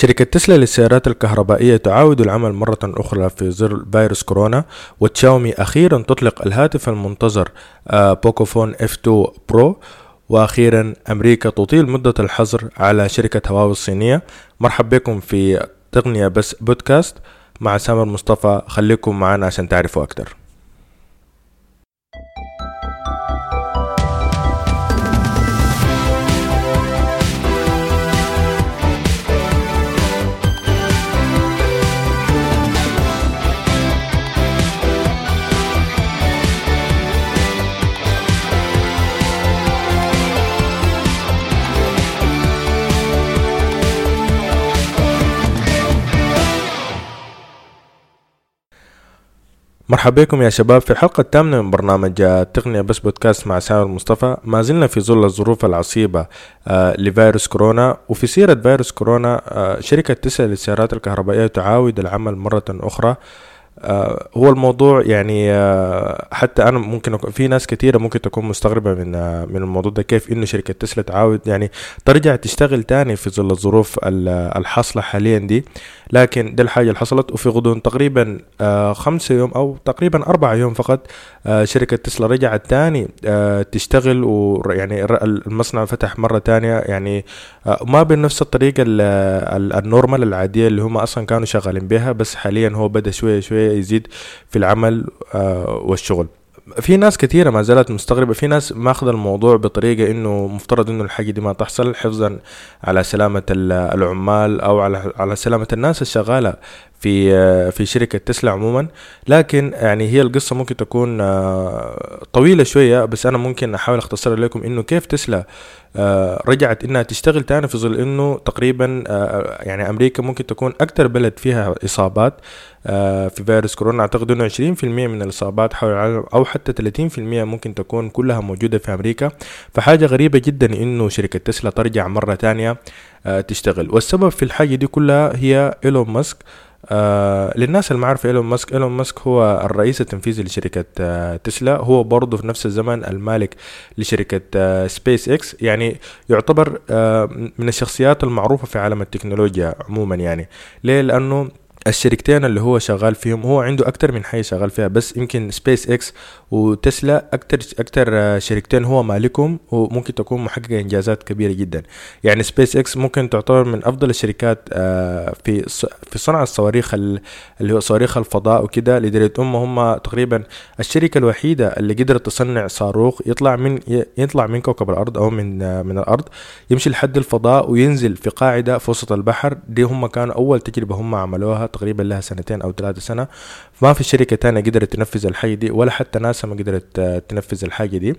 شركة تسلا للسيارات الكهربائية تعاود العمل مرة أخرى في ظل فيروس كورونا وتشاومي أخيرا تطلق الهاتف المنتظر آه، Pocophone F2 Pro وأخيرا أمريكا تطيل مدة الحظر على شركة هواوي الصينية. مرحب بكم في تقنية بس بودكاست مع سامر مصطفى خليكم معنا عشان تعرفوا أكتر. مرحبا بكم يا شباب. في الحلقة الثامنة من برنامج تقنية بس بودكاست مع سامر مصطفى. ما زلنا في ظل الظروف العصيبة آه، لفيروس كورونا. وفي سيرة فيروس كورونا آه، شركة تسلا للسيارات الكهربائية تعاود العمل مرة أخرى. آه، هو الموضوع يعني آه، حتى أنا ممكن في ناس كثيره ممكن تكون مستغربة من آه، من الموضوع ده كيف انه شركة تسلا تعاود يعني ترجع تشتغل تاني في ظل الظروف الحاصلة حاليا دي. لكن دي الحاجة اللي حصلت وفي غضون تقريبا خمسة يوم أو تقريبا أربعة يوم فقط شركة تسلا رجعت تاني تشتغل ويعني المصنع فتح مرة تانية يعني ما بنفس الطريقة النورمال العادية اللي هم أصلا كانوا شغالين بها بس حاليا هو بدأ شوية شوية يزيد في العمل آه، والشغل. في ناس كثيرة ما زالت مستغربة في ناس ماخذ الموضوع بطريقة إنه مفترض إنه الحاجة دي ما تحصل حفظا على سلامة العمال أو على على سلامة الناس الشغالة. في آه، في شركة تسلا عموما. لكن يعني هي القصة ممكن تكون آه، طويلة شوية بس أنا ممكن أحاول أختصرها لكم إنه كيف تسلا آه، رجعت إنها تشتغل تاني في ظل إنه تقريبا يعني أمريكا ممكن تكون أكتر بلد فيها إصابات في فيروس كورونا. أعتقد إنه 20% من الإصابات حول العالم أو حتى 30% ممكن تكون كلها موجودة في أمريكا. فحاجة غريبة جدا إنه شركة تسلا ترجع مرة تانية تشتغل. والسبب في الحاجة دي كلها هي إيلون ماسك آه للناس اللي ما عارفه إيلون ماسك إيلون ماسك هو الرئيس التنفيذي لشركة آه تسلا. هو برضه في نفس الزمن المالك لشركة آه سبيس إكس. يعني يعتبر آه من الشخصيات المعروفة في عالم التكنولوجيا عموما يعني. ليه؟ لأنه الشركتين اللي هو شغال فيهم هو عنده أكتر من حاجة شغال فيها بس يمكن سبيس إكس وتسلا أكتر أكتر شركتين هو مالكهم وممكن تكون محققة إنجازات كبيرة جدا. يعني سبيس إكس ممكن تعتبر من أفضل الشركات آه، في في صنع الصواريخ اللي هو صواريخ الفضاء وكده لدرجه هم هم تقريبا الشركة الوحيدة اللي قدرت تصنع صاروخ يطلع من يطلع من كوكب الأرض أو من آه، من الأرض يمشي لحد الفضاء وينزل في قاعدة في وسط البحر. دي هم كانوا أول تجربة هم عملوها تقريبا لها سنتين أو ثلاثة سنة. ما في شركة تانية قدرت تنفذ الحاجة دي ولا حتى ناسا ما قدرت آه، تنفذ الحاجة دي.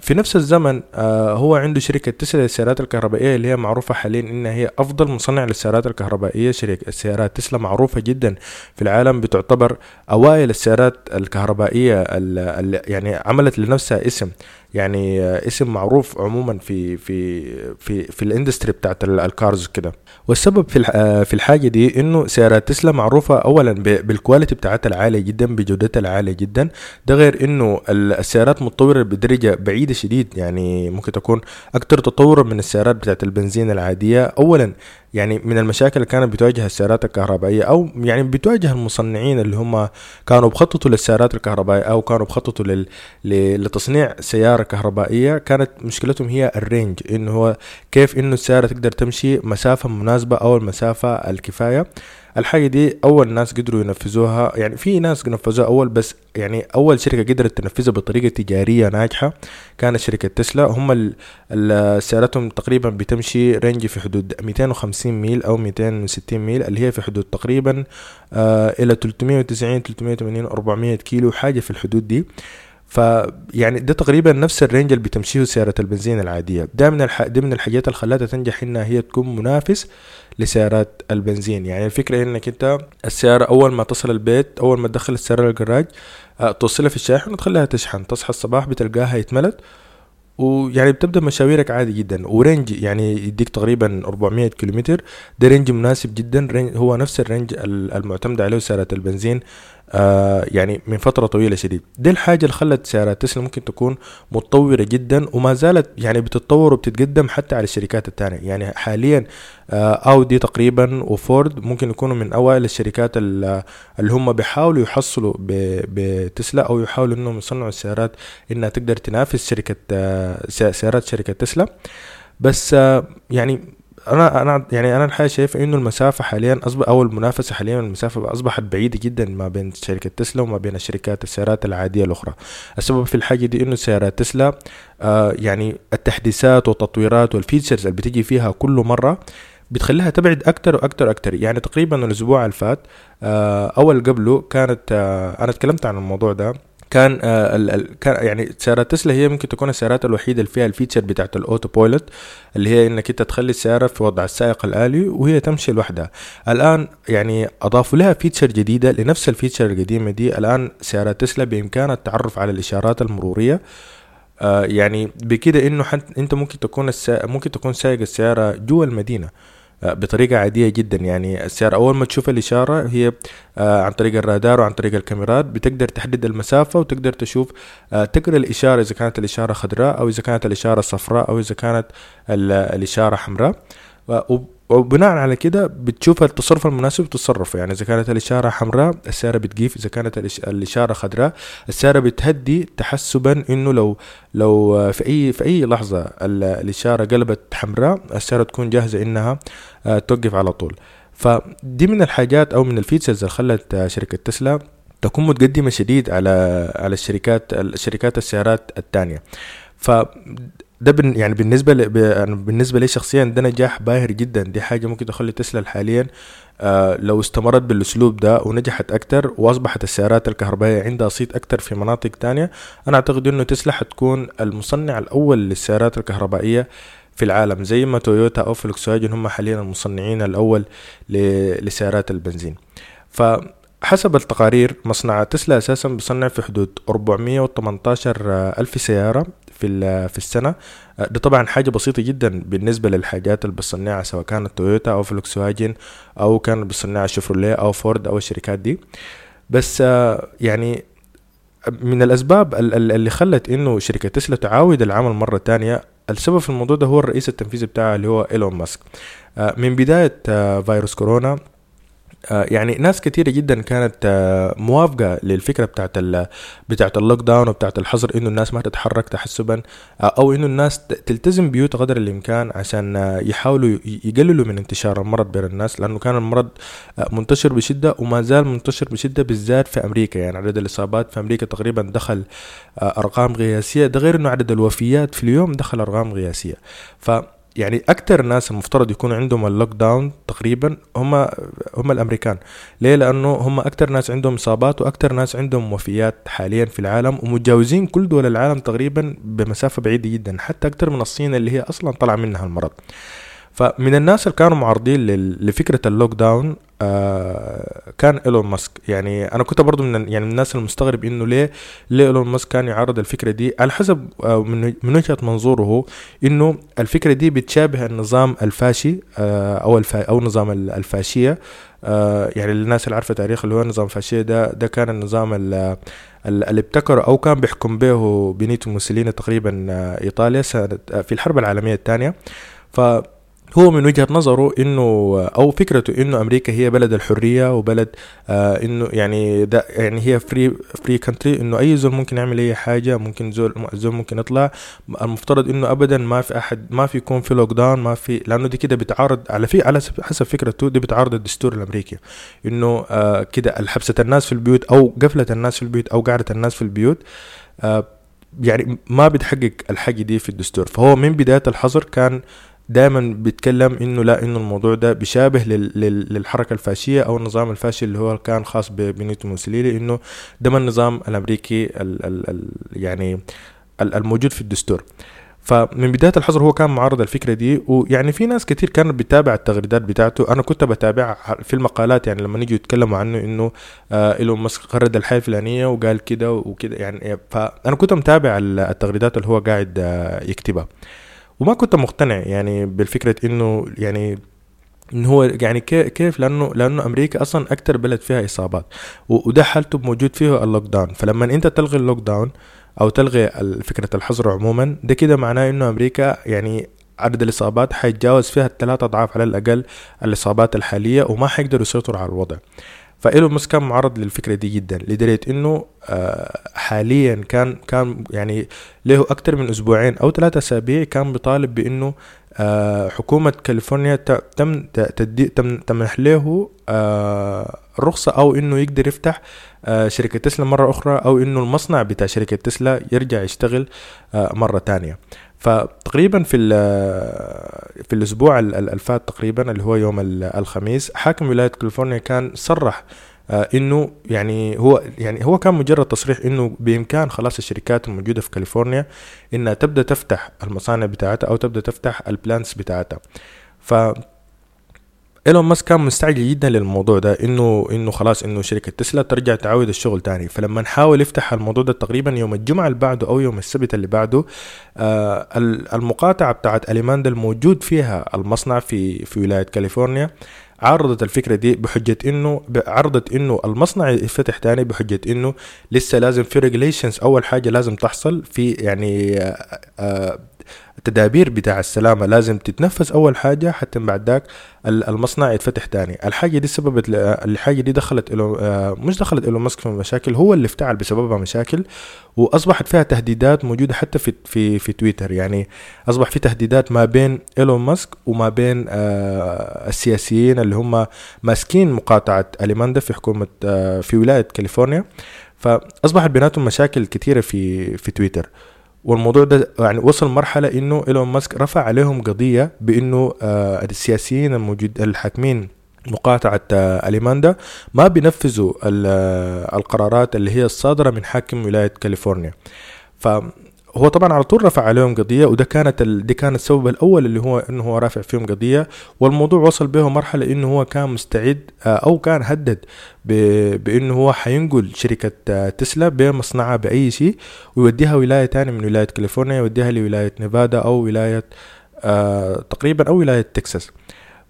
في نفس الزمن آه، هو عنده شركة تسلا للسيارات الكهربائية اللي هي معروفة حاليا إنها هي أفضل مصنع للسيارات الكهربائية. شركة السيارات تسلا معروفة جدا في العالم بتعتبر أوائل السيارات الكهربائية اللي يعني عملت لنفسها اسم. يعني اسم معروف عموما في في في في ال industry بتاعت ال cars كده. والسبب في في الحاجة دي إنه سيارات تسلا معروفة اولا بال quality بتاعتها العالية جدا بجودتها العالية جدا. ده غير إنه السيارات متطورة بدرجة بعيده شديد. يعني ممكن تكون أكثر تطورا من السيارات بتاعت البنزين العادية. اولا يعني من المشاكل اللي كانت بتواجه السيارات الكهربائية أو يعني بتواجه المصنعين اللي هم كانوا بخططوا للسيارات الكهربائية أو كانوا بخططوا لل... لتصنيع سيارة كهربائية. كانت مشكلتهم هي ال range إنه هو كيف إنه السيارة تقدر تمشي مسافة مناسبة أو المسافة الكفاية. الحاجة دي أول ناس قدروا ينفذوها يعني في ناس نفذوها أول بس يعني أول شركة قدرت تنفذها بطريقة تجارية ناجحة كانت شركة تسلا. هم سيارتهم تقريبا بتمشي range في حدود 250 ميل أو 260 ميل اللي هي في حدود تقريبا آه إلى 390 380 400 كيلو حاجة في الحدود دي. فيعني ده تقريبا نفس ال range اللي بتمشيه سيارة البنزين العادية. ده من الح... من الحاجات اللي خلاتها تنجح إنها هي تكون منافس لسيارات البنزين. يعني الفكرة إنك أنت السيارة أول ما تصل البيت أول ما تدخل السيارة للجراج آه، توصلها في الشاحن وتخليها تشحن. تصحى الصباح بتلقاها اتملت ويعني بتبدأ مشاويرك عادي جدا. و range يعني يديك تقريبا 400 كيلومتر. ده range مناسب جدا. range هو نفس الرينج المعتمد عليه سيارات البنزين. آه يعني من فترة طويلة شديد. دي الحاجة اللي خلت سيارات تسلا ممكن تكون متطورة جدا وما زالت يعني بتتطور وبتتقدم حتى على الشركات التانية. يعني حاليا آه اودي تقريبا وفورد ممكن يكونوا من أوائل الشركات اللي هم بيحاولوا يحصلوا بتسلا أو يحاولوا إنهم يصنعوا السيارات إنها تقدر تنافس شركة آه سيارات شركة تسلا. بس آه يعني أنا أنا يعني أنا الحقيقة شايف إنه المسافة حاليا اصبح أو المنافسة حاليا المسافة أصبحت بعيدة جدا ما بين شركة تسلا وما بين الشركات السيارات العادية الأخرى. السبب في الحاجة دي إنه سيارات تسلا آه يعني التحديثات والتطويرات وال features اللي بتيجي فيها كل مرة بتخليها تبعد أكتر وأكتر أكتر. يعني تقريبا الأسبوع اللي فات آه أول قبله كانت آه أنا تكلمت عن الموضوع ده. كان آه كان يعني سيارات تسلا هي ممكن تكون السيارات الوحيدة اللي فيها ال feature بتاعت ال autopilot اللي هي إنك أنت تخلي السياره في وضع السائق الآلي وهي تمشي لوحدها. الآن يعني أضافوا لها feature جديدة لنفس ال feature القديمة دي. الآن سيارات تسلا بإمكانها التعرف على الإشارات المرورية. آه يعني بكده إنه أنت ممكن تكون السا... ممكن تكون سايق السيارة جوا المدينة. بطريقة عادية جدا. يعني السيارة أول ما تشوف الإشارة هي عن طريق الرادار وعن طريق الكاميرات بتقدر تحدد المسافة وتقدر تشوف تقرأ الإشارة إذا كانت الإشارة خضراء أو إذا كانت الإشارة صفراء أو إذا كانت الإشارة حمراء. وبناء على كده بتشوف التصرف المناسب وتتصرف يعني إذا كانت الإشارة حمراء السيارة بتقيف إذا كانت الإشارة خضراء السيارة بتهدي تحسبا إنه لو لو في أي في أي لحظة الإشارة قلبت حمراء السيارة تكون جاهزة إنها توقف على طول. فدي من الحاجات أو من الفيتشرز اللي خلت شركة تسلا تكون متقدمة شديد على على الشركات الشركات السيارات الثانية ف ده بن يعني بالنسبة ل... بالنسبة لي شخصيا ده نجاح باهر جدا. دي حاجة ممكن تخلي تسلا حاليا. آه لو استمرت بالأسلوب ده ونجحت أكتر وأصبحت السيارات الكهربائية عندها صيت أكتر في مناطق تانية أنا أعتقد إنه تسلا حتكون المصنع الأول للسيارات الكهربائية في العالم زي ما تويوتا أو فولكس هم حاليا المصنعين الأول ل... لسيارات البنزين. ف حسب التقارير مصنع تسلا أساسا بيصنع في حدود 418 ألف سيارة. في في السنة. ده طبعا حاجة بسيطة جدا بالنسبة للحاجات اللي بتصنعها سواء كانت تويوتا أو فولكس واجن أو كانت بتصنعها شيفروليه أو فورد أو الشركات دي. بس يعني من الأسباب اللي خلت إنه شركة تسلا تعاود العمل مرة تانية السبب في الموضوع ده هو الرئيس التنفيذي بتاعها اللي هو إيلون ماسك. من بداية فيروس كورونا يعني ناس كثيره جدا كانت موافقة للفكرة بتاعت بتاعت ال lockdown وبتاعت الحظر إنه الناس ما تتحرك تحسبا أو إنه الناس تلتزم بيوت قدر الإمكان عشان يحاولوا يقللوا من انتشار المرض بين الناس لأنه كان المرض منتشر بشدة وما زال منتشر بشدة بالذات في أمريكا. يعني عدد الإصابات في أمريكا تقريبا دخل أرقام قياسيه ده غير إنه عدد الوفيات في اليوم دخل أرقام قياسيه ف يعني أكثر ناس المفترض يكون عندهم اللوك داون تقريبا هم هم الأمريكان. ليه؟ لأنه هم أكثر ناس عندهم إصابات وأكثر ناس عندهم وفيات حاليا في العالم ومتجاوزين كل دول العالم تقريبا بمسافة بعيدة جدا. حتى أكثر من الصين اللي هي أصلا طلع منها المرض. فمن الناس اللي كانوا معارضين لفكرة ال lockdown آه كان إيلون ماسك. يعني أنا كنت برضو من يعني من الناس المستغرب إنه ليه ليه إيلون ماسك كان يعارض الفكرة دي. على حسب آه من وجهة منظوره إنه الفكرة دي بتشابه النظام الفاشي آه أو الفا أو نظام الفاشية. آه يعني الناس اللي عارفة تاريخ اللي هو النظام الفاشيه ده ده كان النظام اللي ابتكر أو كان بيحكم به بينيتو موسوليني تقريبا إيطاليا سنة في الحرب العالمية الثانية. ف هو من وجهة نظره إنه أو فكرته إنه أمريكا هي بلد الحرية وبلد آه إنه يعني ده يعني هي free free country إنه أي زول ممكن يعمل أي حاجة ممكن زول زول ممكن يطلع. المفترض إنه ابدا ما في أحد ما في يكون في lockdown ما في لأنه دي كده بتعارض على في على حسب فكرته دي بتعارض الدستور الأمريكي. إنه آه كده حبسة الناس في البيوت أو قفلة الناس في البيوت أو قعدة الناس في البيوت آه يعني ما بتحقق الحاجة دي في الدستور. فهو من بداية الحظر كان دائما بيتكلم إنه لا إنه الموضوع ده بيشابه للحركة الفاشية أو النظام الفاشي اللي هو كان خاص ببنيتو موسوليني إنه ده النظام الأمريكي ال ال ال يعني الموجود في الدستور. فمن بداية الحظر هو كان معارض الفكرة دي ويعني في ناس كتير كانت بتتابع التغريدات بتاعته. أنا كنت بتابع في المقالات يعني لما نيجوا يتكلموا عنه إنه آه إيلون ماسك غرد الحاجة الفلانية وقال كده وكده يعني فأنا كنت متابع التغريدات اللي هو قاعد آه يكتبها. وما كنت مقتنع يعني بالفكرة إنه يعني إن هو يعني كيف؟ لأنه لأنه أمريكا أصلا أكثر بلد فيها إصابات. وده حالتو موجود فيه ال lockdown فلما أنت تلغي ال lockdown أو تلغي فكرة الحظر عموما ده كده معناه إنه أمريكا يعني عدد الإصابات حيتجاوز فيها الثلاثة أضعاف على الأقل الإصابات الحالية وما حيقدروا يسيطروا على الوضع. فإيلون ماسك كان معرض للفكرة دي جدا لدرجة إنه آه، حاليا كان كان يعني له أكثر من أسبوعين أو ثلاثة أسابيع كان بيطالب بإنه آه، حكومة كاليفورنيا تم تم تمنح له آه، رخصة أو إنه يقدر يفتح شركة تسلا مرة أخرى أو إنه المصنع بتاع شركة تسلا يرجع يشتغل مرة تانية. فتقريبا في في الأسبوع الفات تقريبا اللي هو يوم الخميس حاكم ولاية كاليفورنيا كان صرح آه، إنه يعني هو يعني هو كان مجرد تصريح إنه بإمكان خلاص الشركات الموجودة في كاليفورنيا إنها تبدأ تفتح المصانع بتاعتها أو تبدأ تفتح ال plants بتاعتها. ف إيلون ماسك كان مستعجل جدا للموضوع ده إنه إنه خلاص إنه شركة تسلا ترجع تعود الشغل تاني. فلما نحاول يفتح الموضوع ده تقريبا يوم الجمعة اللي بعده أو يوم السبت اللي بعده آه المقاطعة بتاعت ألاميدا الموجود فيها المصنع في في ولاية كاليفورنيا عرضت الفكرة دي بحجة إنه عرضت إنه المصنع يفتح تاني بحجة إنه لسه لازم في regulations أول حاجة لازم تحصل في يعني آه, آه، التدابير بتاع السلامة لازم تتنفذ أول حاجة حتى بعد ذاك المصنع يتفتح تاني. الحاجة دي سببت الحاجة دي دخلت إلو آه، مش دخلت إيلون ماسك في مشاكل هو اللي افتعل بسببها مشاكل وأصبحت فيها تهديدات موجودة حتى في في في تويتر. يعني أصبح في تهديدات ما بين إيلون ماسك وما بين آه، السياسيين اللي هم ماسكين مقاطعة أليماندا في حكومة آه، في ولاية كاليفورنيا. فأصبحت بيناتهم مشاكل كثيرة في في تويتر. والموضوع ده يعني وصل مرحلة إنه إيلون ماسك رفع عليهم قضية بإنه آه السياسيين الموجود الحاكمين مقاطعة آه أليماندا ما بينفذوا آه، القرارات اللي هي الصادرة من حاكم ولاية كاليفورنيا. هو طبعا على طول رفع عليهم قضية وده كانت ال... دي كان السبب الأول اللي هو إنه هو رافع فيهم قضية والموضوع وصل به مرحلة إنه هو كان مستعد آه، أو كان هدد ب... بإنه هو حينقل شركة آه، تسلا بمصنعها بأي شيء ويوديها ولاية تانية من ولاية كاليفورنيا يوديها لولاية نيفادا أو ولاية آه تقريبا أو ولاية تكساس.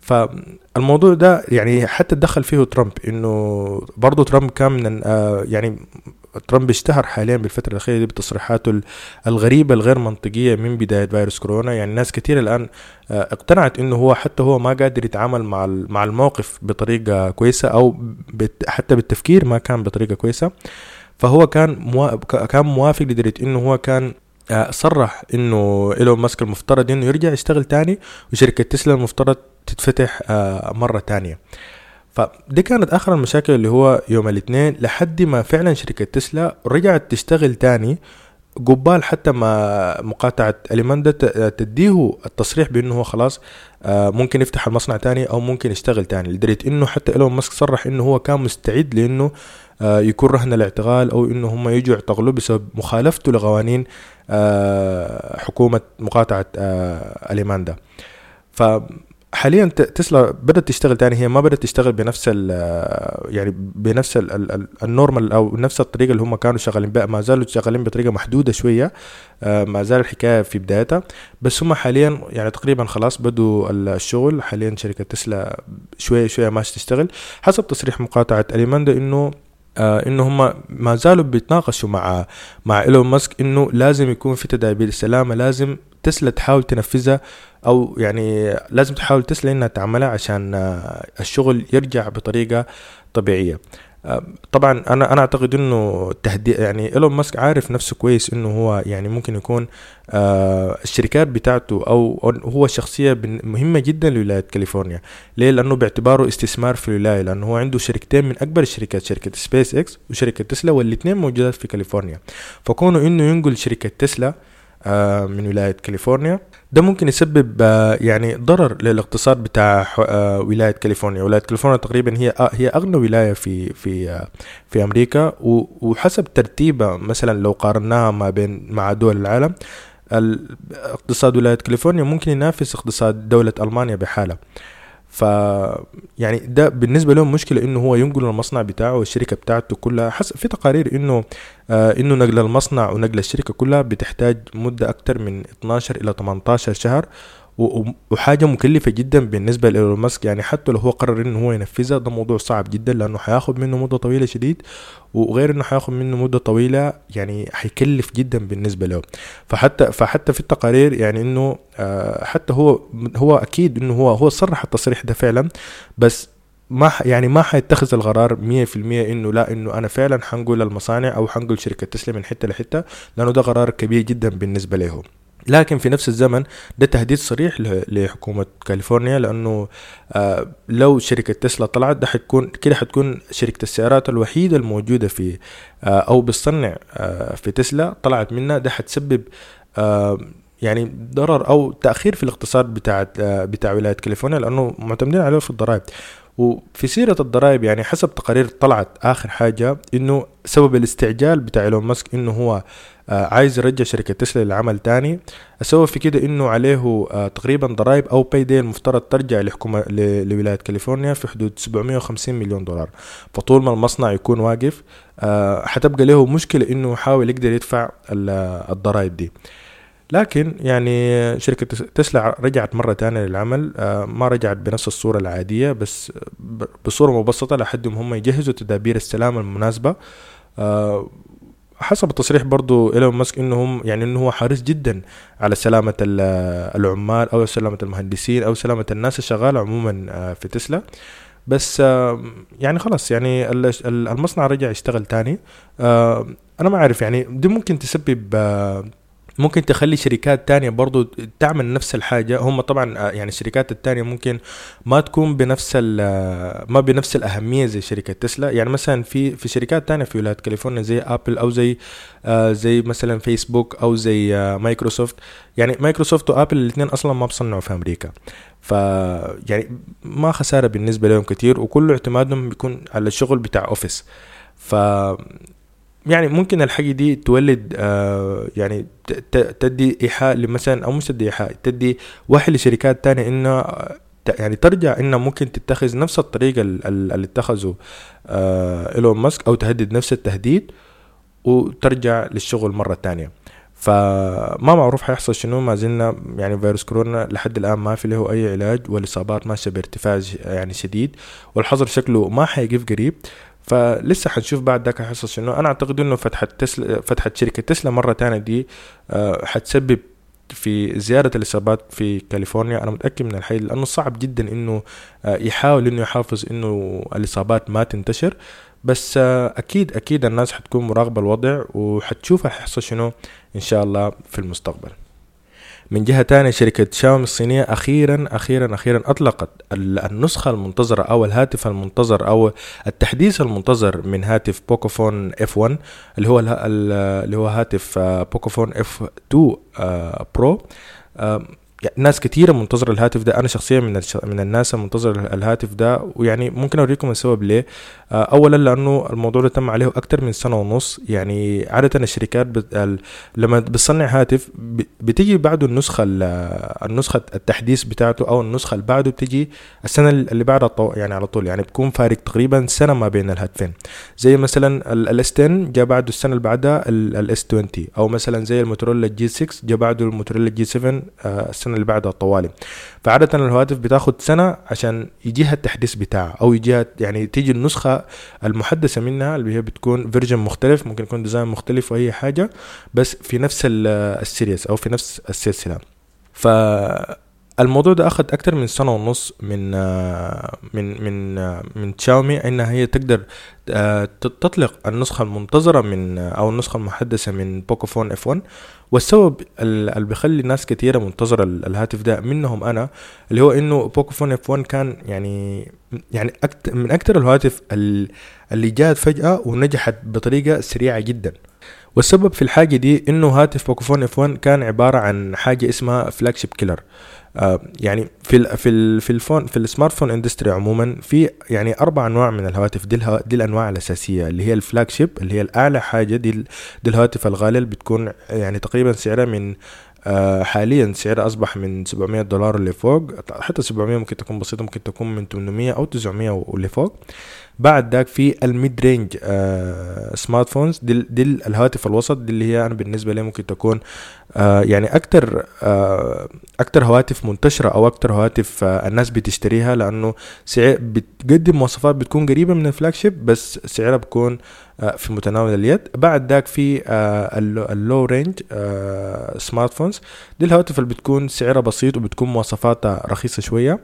فالموضوع ده يعني حتى تدخل فيه ترامب إنه برضه ترامب كان من آه يعني ترامب اشتهر حاليا بالفترة الأخيرة دي بتصريحاته الغريبة الغير منطقية من بداية فيروس كورونا يعني ناس كثير الآن آه، اقتنعت إنه هو حتى هو ما قادر يتعامل مع مع الموقف بطريقة كويسة أو حتى بالتفكير ما كان بطريقة كويسة فهو كان. كان موافق لدرجة إنه هو كان آه، صرح إنه إيلون ماسك المفترض إنه يرجع يشتغل تاني وشركة تسلا المفترض تتفتح آه، مرة تانية فدي كانت آخر المشاكل اللي هو يوم الاثنين لحد ما فعلا شركة تسلا رجعت تشتغل تاني قبال حتى ما مقاطعة أليماندا تديه التصريح بأنه هو خلاص آه، ممكن يفتح المصنع تاني أو ممكن يشتغل تاني. لدرجة أنه حتى إيلون ماسك صرح أنه هو كان مستعد لأنه آه، يكون رهن الاعتقال أو أنه هم يجوا يعتقلوه بسبب مخالفته لقوانين آه، حكومة مقاطعة أليماندا. حاليا تسلا بدأت تشتغل تاني هي ما بدأت تشتغل بنفس ال يعني بنفس النورمال أو نفس الطريقة اللي هم كانوا شغالين بها. ما زالوا شغالين بطريقة محدودة شوية آه، ما زال الحكاية في بدايتها. بس هم حاليا يعني تقريبا خلاص بدوا الشغل. حاليا شركة تسلا شوية شوية ماشي تشتغل. حسب تصريح مقاطعة اليماندا إنه آه إنه هم ما زالوا بيتناقشوا مع مع إيلون ماسك إنه لازم يكون في تدابير سلامة لازم تسلا تحاول تنفذها أو يعني لازم تحاول تسلا إنها تعملها عشان آه، الشغل يرجع بطريقة طبيعية. آه، طبعا أنا أنا أعتقد إنه التهديد يعني إيلون ماسك عارف نفسه كويس إنه هو يعني ممكن يكون آه الشركات بتاعته أو هو شخصية مهمة جدا لولاية كاليفورنيا. ليه؟ لأنه باعتباره استثمار في الولايه لأنه هو عنده شركتين من أكبر الشركات شركة سبيس إكس وشركة تسلا والاثنين موجودات في كاليفورنيا. فكونه إنه ينقل شركة تسلا آه، من ولاية كاليفورنيا. ده ممكن يسبب آه، يعني ضرر للاقتصاد بتاع آه، ولاية كاليفورنيا. ولاية كاليفورنيا تقريبا هي هي أغنى ولاية في في في أمريكا. وحسب ترتيبها مثلا لو قارناها ما بين مع دول العالم اقتصاد ولاية كاليفورنيا ممكن ينافس اقتصاد دولة ألمانيا بحالة. ف يعني ده بالنسبة لهم مشكلة إنه هو ينقل المصنع بتاعه والشركة بتاعته كلها. حسب في تقارير إنه آه إنه نقل المصنع ونقل الشركة كلها بتحتاج مدة أكثر من 12 إلى 18 شهر. وحاجة مكلفة جدا بالنسبة لإيلون ماسك. يعني حتى لو هو قرر إنه هو ينفذها ده موضوع صعب جدا لأنه حياخد منه مدة طويلة شديد. وغير إنه حياخد منه مدة طويلة يعني حيكلف جدا بالنسبة له. فحتى فحتى في التقارير يعني إنه آه، حتى هو هو أكيد إنه هو هو صرح التصريح ده فعلا بس ما يعني ما حيتخذ القرار 100% إنه لا إنه أنا فعلا حنقول المصانع أو حنقول شركة تسلا من حتة لحتة لأنه ده قرار كبير جدا بالنسبة له. لكن في نفس الزمن ده تهديد صريح لحكومة كاليفورنيا لأنه آه لو شركة تسلا طلعت ده حتكون كده حتكون شركة السيارات الوحيدة الموجودة في آه أو بتصنع آه في تسلا طلعت منها. ده حتسبب يعني ضرر أو تأخير في الاقتصاد بتاع بتاع ولاية كاليفورنيا لأنه معتمدين عليه في الضرائب. وفي سيرة الضرائب يعني حسب تقارير طلعت آخر حاجة إنه سبب الاستعجال بتاع إيلون ماسك إنه هو عايز يرجع شركة تسلا للعمل تاني. السبب في كده إنه عليه آه تقريبا ضرائب أو باي دي المفترض ترجع لحكومة لولاية كاليفورنيا في حدود 750 مليون دولار. فطول ما المصنع يكون واقف آه حتبقى له مشكلة إنه يحاول يقدر يدفع الضرائب دي. لكن يعني شركة تسلا رجعت مرة تانية للعمل آه، ما رجعت بنفس الصورة العادية بس بصورة مبسطة لحد هم يجهزوا تدابير السلامة المناسبة. آه، حسب التصريح برضو إيلون ماسك إنهم يعني إنه هو حريص جدا على سلامة العمال أو سلامة المهندسين أو سلامة الناس الشغالة عموما آه، في تسلا. بس يعني خلاص يعني المصنع رجع يشتغل تاني. أنا ما أعرف يعني دي ممكن تسبب ممكن تخلي شركات تانية برضو تعمل نفس الحاجة. هم طبعا آه، يعني الشركات التانية ممكن ما تكون بنفس آه، ما بنفس الأهمية زي شركة تسلا. يعني مثلا في في شركات تانية في ولاية كاليفورنيا زي أبل أو زي آه، زي مثلا فيسبوك أو زي مايكروسوفت. يعني مايكروسوفت وأبل الاثنين أصلا ما بصنعوا في أمريكا. ف يعني ما خسارة بالنسبة لهم كتير وكل اعتمادهم بيكون على الشغل بتاع أوفيس. ف يعني ممكن الحاجة دي تولد آه يعني تدي إيحاء لمثلا أو مش تدي إيحاء تدي وحي لشركات تانية إنه يعني ترجع إنها ممكن تتخذ نفس الطريقة اللي اتخذه آه إيلون ماسك أو تهدد نفس التهديد وترجع للشغل مرة تانية. فما معروف حيحصل شنو ما زلنا يعني فيروس كورونا لحد الآن ما في له أي علاج والإصابات ماشية بارتفاع يعني شديد والحظر شكله ما حيقف قريب. فلسه حنشوف بعد ذاك حيحصل شنو أنا أعتقد إنه فتحة تسلا فتحة شركة تسلا مرة تانية دي آه، حتسبب في زيادة الإصابات في كاليفورنيا. أنا متأكد من الحي لأنه صعب جدا إنه آه، يحاول إنه يحافظ إنه الإصابات ما تنتشر. بس آه، أكيد أكيد الناس حتكون مراقبة الوضع وحتشوف حيحصل شنو إن شاء الله في المستقبل. من جهة تانية شركة شاومي الصينية أخيرا أخيرا أخيرا أطلقت النسخة المنتظرة أو الهاتف المنتظر أو التحديث المنتظر من هاتف بوكوفون F1 اللي هو اللي هو هاتف بوكوفون F2 Pro. ناس كثيره منتظرة الهاتف ده. أنا شخصيا من من الناس المنتظر الهاتف ده ويعني ممكن أوريكم السبب ليه. آه، اولا لأنه الموضوع ده تم عليه أكثر من سنة ونص. يعني عادة الشركات بت... لما بتصنع هاتف بتيجي بعده النسخة النسخة التحديث بتاعته أو النسخة اللي بعده بتيجي السنة اللي بعدها. يعني على طول. يعني بكون فارق تقريبا سنة ما بين الهاتفين. زي مثلا ال S10 جاء بعده السنة اللي بعدها ال S20 أو مثلا زي الموتورولا G6 جاء بعده الموتورولا G7 السنة اللي بعدها طوالي فعادة الهواتف بتاخد سنة عشان يجيها التحديث بتاعها أو يجيها يعني تيجي النسخة المحدثة منها اللي هي بتكون version مختلف ممكن يكون design مختلف وأي حاجة بس في نفس ال series أو في نفس السلسلة. ف الموضوع ده أخذ أكتر من سنة ونص من من من من تشاومي انها هي تقدر تطلق النسخة المنتظرة من أو النسخة المحدثة من بوكوفون إف 1 والسبب اللي بيخلي ناس كثيره منتظرة الهاتف ده منهم أنا اللي هو إنه بوكوفون إف 1 كان يعني يعني من أكثر الهواتف اللي جات فجأة ونجحت بطريقة سريعة جدا. والسبب في الحاجة دي إنه هاتف بوكوفون إف 1 كان عبارة عن حاجة اسمها flagship killer يعني في ال في ال في ال phone في ال smartphone industry عموما في يعني أربع أنواع من الهواتف. دي, الهو دي الأنواع الأساسية اللي هي ال flagship اللي هي الأعلى حاجة دي, دي الهواتف الغالية اللي بتكون يعني تقريبا سعرها من حاليا سعرها أصبح من 700 دولار اللي فوق. حتى 700 ممكن تكون بسيطة ممكن تكون من 800 أو 900 واللي فوق. بعد ذاك في ال mid range آه smartphones دي, الهواتف الوسط دي اللي هي أنا بالنسبة لي ممكن تكون آه يعني أكتر آه أكتر هواتف منتشرة أو أكتر هواتف آه الناس بتشتريها. لأنه سعر بتقدم مواصفات بتكون قريبة من ال flagship بس سعرها بيكون آه في متناول اليد. بعد ذاك في آه ال low range آه smartphones دي الهواتف اللي بتكون سعرها بسيط وبتكون مواصفاتها رخيصة شوية.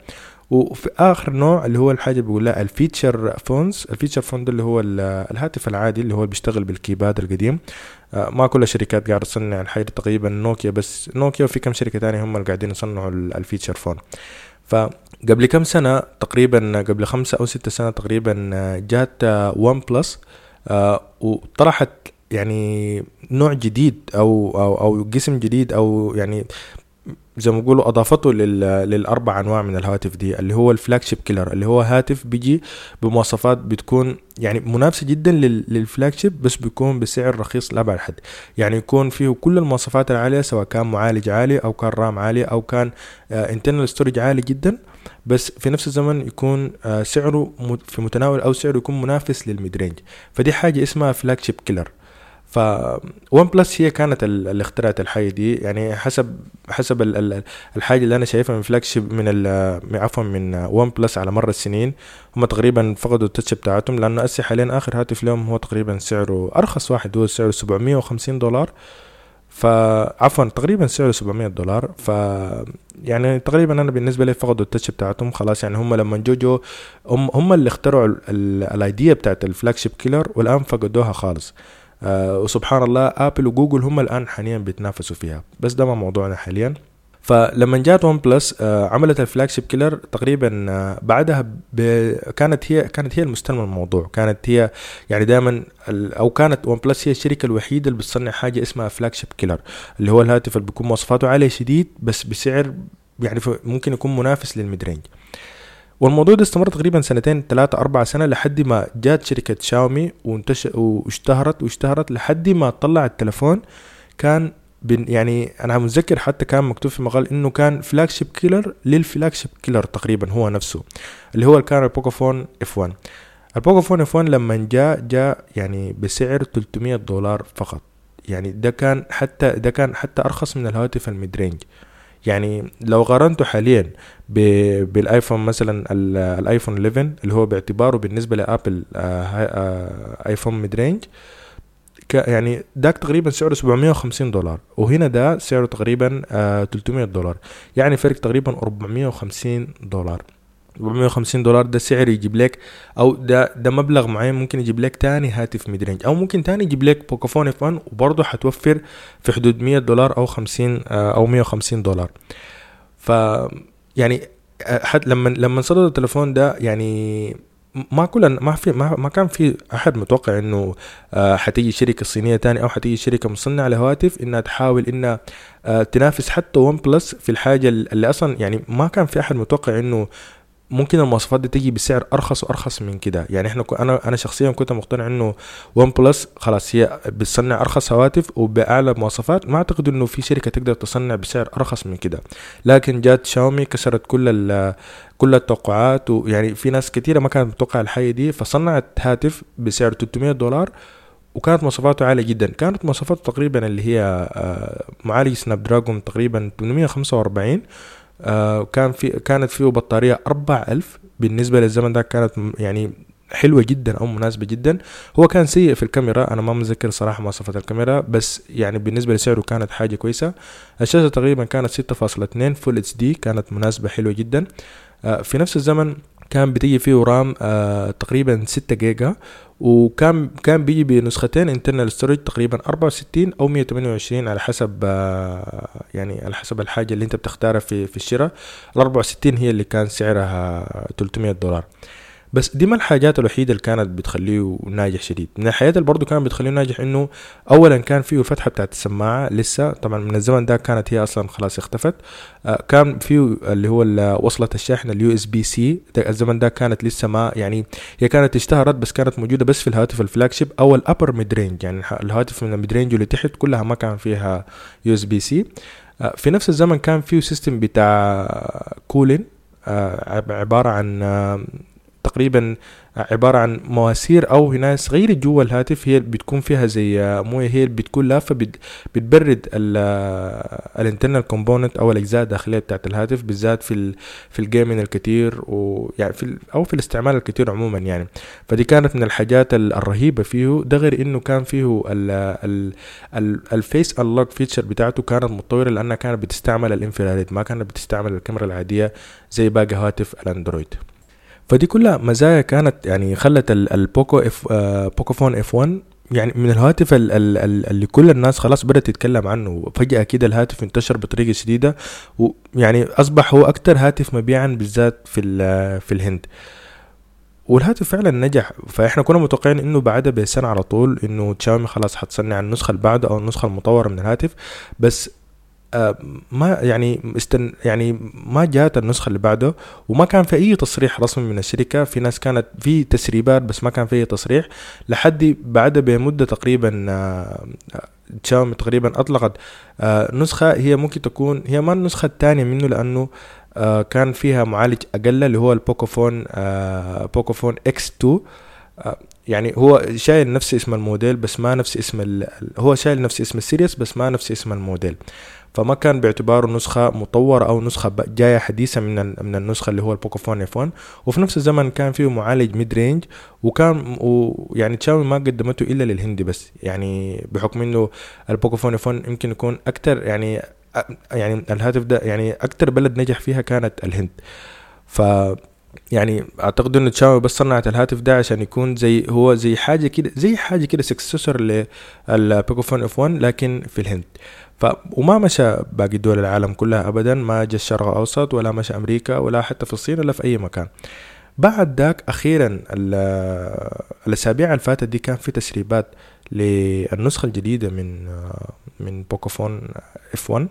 وفي آخر نوع اللي هو الحاجة اللي بيقول لها ال feature phones ال feature phone اللي هو الهاتف العادي اللي هو بيشتغل بال keypad القديم. آه ما كل الشركات قاعدة تصنع الحاجة تقريبا نوكيا بس نوكيا وفي كم شركة تانية هم اللي قاعدين يصنعوا ال feature phone فقبل كم سنة تقريبا قبل خمسة أو ستة سنة تقريبا جات ون بلس آه وطرحت يعني نوع جديد أو أو أو قسم جديد أو يعني زي ما بيقولوا أضافته لل... للأربع أنواع من الهواتف دي اللي هو ال flagship killer اللي هو هاتف بيجي بمواصفات بتكون يعني منافسة جدا لل... لل flagship بس بيكون بسعر رخيص لابعد حد. يعني يكون فيه كل المواصفات العالية سواء كان معالج عالي أو كان RAM عالي أو كان internal storage عالي جدا بس في نفس الزمن يكون آه سعره في متناول أو سعره يكون منافس لل mid range فدي حاجة اسمها flagship killer ف ون بلس هي كانت اللي اخترعت الحاجة دي. يعني حسب حسب ال ال الحاجة اللي أنا شايفها من flagship من عفوا من ون بلس على مر السنين. هم تقريبا فقدوا ال touch بتاعتهم لأنه أسي حاليا آخر هاتف لهم هو تقريبا سعره أرخص واحد هو سعره 750 دولار. فعفوا تقريبا سعره 700 دولار. ف يعني تقريبا أنا بالنسبة لي فقدوا ال touch بتاعتهم. خلاص يعني هم لما جو جو هم, هم اللي اخترعوا ال idea بتاعت ال flagship killer والآن فقدوها خالص. آه وسبحان الله آبل وجوجل هم الآن حاليا بيتنافسوا فيها. بس ده ما موضوعنا حاليا. فلما جات ون بلس آه عملت ال flagship killer تقريبا آه بعدها ب... كانت هي كانت هي المستلمه الموضوع. كانت هي يعني دائما أو كانت ون بلس هي الشركة الوحيدة اللي بتصنع حاجة اسمها flagship killer اللي هو الهاتف اللي بيكون مواصفاته عاليه شديد بس بسعر يعني ممكن يكون منافس لل mid range والموضوع ده استمر تقريبا سنتين ثلاثة أربعة سنة لحد ما جات شركة شاومي وانتشر واشتهرت واشتهرت لحد ما طلع التلفون كان بن يعني أنا متذكر حتى كان مكتوب في مقال إنه كان flagship killer لل flagship killer تقريبا هو نفسه اللي هو كان البوكوفون إف 1 البوكوفون إف 1 لما جاء جاء يعني بسعر 300 دولار فقط. يعني ده كان حتى ده كان حتى أرخص من الهواتف ال mid range يعني لو قارنته حاليا بالآيفون مثلا الآيفون 11 اللي هو باعتباره بالنسبة لآبل آيفون mid range يعني داك تقريبا سعره 750 دولار وهنا ده سعره تقريبا 300 دولار يعني فرق تقريبا 450 دولار. 450 دولار ده سعر يجيب لك أو ده ده مبلغ معين ممكن يجيب لك تاني هاتف mid range أو ممكن تاني يجيب لك بوكوفون إف 1 وبرضه حتوفر في حدود 100 دولار أو 50 أو 150 دولار. ف يعني حد لما لما صدر التليفون ده يعني ما كل ما في ما, كان في أحد متوقع إنه آه حتيجي شركة صينية تاني أو حتيجي شركة مصنعة لهواتف إنها تحاول إنها آه تنافس حتى ون بلس في الحاجة اللي أصلا يعني ما كان في أحد متوقع إنه ممكن المواصفات دي تيجي بسعر أرخص وأرخص من كده. يعني إحنا أنا أنا شخصيا كنت مقتنع إنه ون بلس خلاص هي بتصنع أرخص هواتف وبأعلى مواصفات. ما أعتقد إنه في شركة تقدر تصنع بسعر أرخص من كده. لكن جات شاومي كسرت كل كل التوقعات ويعني في ناس كثيره ما كانت متوقعة الحاجة دي فصنعت هاتف بسعر 300 دولار وكانت مواصفاته عالية جدا. كانت مواصفاته تقريبا اللي هي معالج سناب دراجون تقريبا 845 آه كان في كانت فيه بطارية أربع ألف. بالنسبة للزمن ده كانت يعني حلوة جدا أو مناسبة جدا. هو كان سيء في الكاميرا أنا ما متذكر صراحة مواصفات الكاميرا بس يعني بالنسبة لسعره كانت حاجة كويسة. الشاشة تقريبا كانت ستة فاصلة اتنين full HD كانت مناسبة حلوة جدا. آه في نفس الزمن كان بتيجي فيه RAM آه تقريبا ستة جيجا وكان كان بيجي بنسختين internal storage تقريبا 64 أو 128 على حسب آه يعني على حسب الحاجة اللي انت بتختارها في في الشراء. ال 64 هي اللي كان سعرها 300 دولار. بس دي ما الحاجات الوحيدة اللي كانت بتخليه ناجح شديد. من الحاجات اللي برضه كانت بتخليه ناجح إنه اولا كان فيه فتحة بتاعت السماعة لسه. طبعا من الزمن ده كانت هي أصلا خلاص اختفت. آه كان فيه اللي هو وصلة الشاحن ال USB-C الزمن ده كانت لسه ما يعني هي كانت اشتهرت بس كانت موجودة بس في الهاتف ال flagship أو ال upper mid range. يعني الهاتف من ال mid range اللي تحت كلها ما كان فيها USB C آه، في نفس الزمن كان فيه system بتاع cooling عبارة عن تقريبا عبارة عن مواسير أو هنا صغيرة جوا الهاتف هي بتكون فيها زي موية هي بتكون لافة بتبرد ال internal component أو الأجزاء الداخلية بتاعت الهاتف بالذات في ال في ال gaming الكتير ويعني في أو في الاستعمال الكتير عموما يعني. فدي كانت من الحاجات الرهيبة فيه ده غير إنه كان فيه ال face unlock feature بتاعته كانت متطورة لأنها كانت بتستعمل ال infrared ما كانت بتستعمل الكاميرا العادية زي باقي هواتف ال Android. فدي كلها مزايا كانت يعني خلت ال Poco F آه Poco F 1 يعني من الهواتف اللي كل الناس خلاص بدأت تتكلم عنه. فجأة كده الهاتف انتشر بطريقة شديدة. ويعني أصبح هو أكتر هاتف مبيعا بالذات في في الهند. والهاتف فعلا نجح. فإحنا كنا متوقعين إنه بعدها بسنة على طول إنه تشاومي خلاص حتصنع النسخة اللي بعده أو النسخة المطورة من الهاتف. بس ما يعني استن يعني ما جات النسخة اللي بعده وما كان في أي تصريح رسمي من الشركة. في ناس كانت في تسريبات بس ما كان في أي تصريح. لحد بعد بمدة تقريبا آه، تشاومي تقريبا أطلقت آه، نسخة. هي ممكن تكون هي ما النسخة الثانية منه لأنه كان فيها معالج أقل اللي هو ال Pocophone Pocophone X 2 يعني هو شايل نفس اسم الموديل بس ما نفس اسم هو شايل نفس اسم ال series بس ما نفس اسم الموديل. فما كان باعتباره نسخة مطورة أو نسخة جاية حديثة من من النسخة اللي هو ال Pocophone F 1 وفي نفس الزمن كان فيه معالج mid range وكان ويعني تشاومي ما قدمته إلا للهندي بس. يعني بحكم إنه ال Pocophone F 1 يمكن يكون أكتر يعني يعني الهاتف ده يعني أكتر بلد نجح فيها كانت الهند. ف يعني أعتقد إنه تشاومي بس صنعت الهاتف ده عشان يكون زي هو زي حاجة كده زي حاجة كده successor لل Pocophone F 1 لكن في الهند. ف وما مشى باقي دول العالم كلها ابدا ما جا الشرق الأوسط ولا مشى أمريكا ولا حتى في الصين ولا في أي مكان. بعد ذاك أخيرا الأسابيع اللي فاتت دي كان في تسريبات للنسخة الجديدة من من Pocophone F 1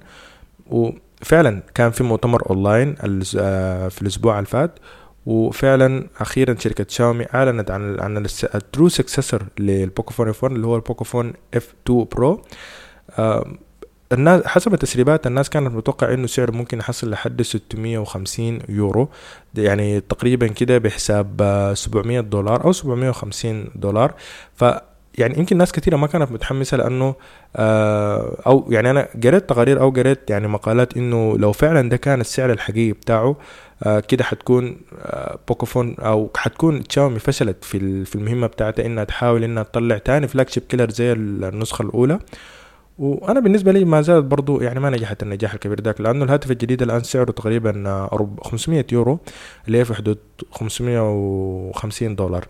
وفعلا كان في مؤتمر أونلاين في الأسبوع اللي فات. وفعلا أخيرا شركة شاومي أعلنت عن عن ال true successor لل Pocophone F 1 اللي هو ال Pocophone F 2 Pro. الناس حسب التسريبات الناس كانت متوقع إنه سعره ممكن يحصل لحد 650 يورو. يعني تقريبا كده بحساب 700 دولار أو 750 دولار. ف يعني يمكن ناس كثيره ما كانت متحمسة لأنه آه أو يعني أنا قريت تقارير أو قريت يعني مقالات إنه لو فعلا ده كان السعر الحقيقي بتاعه آه كده حتكون آه Pocophone أو حتكون تشاومي فشلت في في المهمة بتاعتها إنها تحاول إنها تطلع تاني flagship killer زي النسخة الأولى. وأنا بالنسبة لي ما زالت برضو يعني ما نجحت النجاح الكبير ذاك لأنه الهاتف الجديد الآن سعره تقريبا 500 يورو اللي هي في حدود 550 دولار.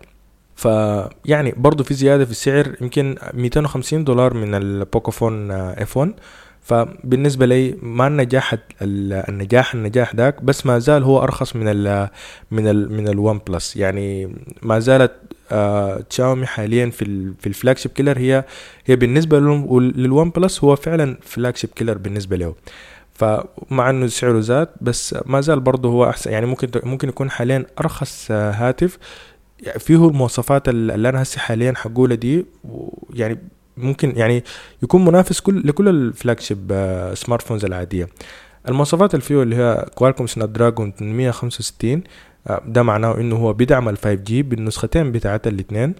فيعني برضو في زيادة في السعر يمكن 250 دولار من ال Pocophone 1 فبالنسبه لي ما النجاح النجاح النجاح ذاك بس ما زال هو أرخص من ال من ال من ال OnePlus. يعني ما زالت تشاومي حاليا في في ال flagship killer. هي هي بالنسبة لل OnePlus هو فعلا flagship killer بالنسبة له فمع إنه سعره زاد بس ما زال برضه هو أحسن. يعني ممكن ممكن يكون حاليا أرخص آه هاتف. فيه المواصفات اللي أنا هسه حاليا حقولها دي. يعني ممكن يعني يكون منافس كل لكل ال flagship smartphones العادية. المواصفات اللي فيه اللي هي Qualcomm Snapdragon 865 ده معناه إنه هو بيدعم ال 5 G بالنسختين بتاعت الاثنين.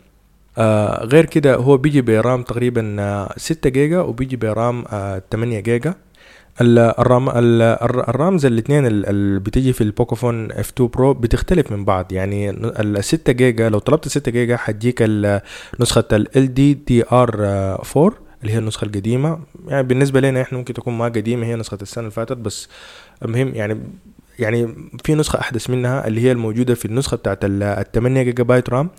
آه غير كده هو بيجي ب RAM تقريبا آه 6 جيجا وبيجي ب RAM آه 8 جيجا. ال RAM ال RAMs الاثنين اللي بتيجي في ال Pocophone F 2 Pro بتختلف من بعض. يعني ال 6 جيجا لو طلبت 6 جيجا حتجيك نسخة ال DDR 4 اللي هي النسخة القديمة. يعني بالنسبة لنا إحنا ممكن تكون ما قديمة هي نسخة السنة اللي فاتت بس المهم يعني يعني في نسخة أحدث منها اللي هي الموجودة في النسخة بتاعت ال 8 جيجا بايت RAM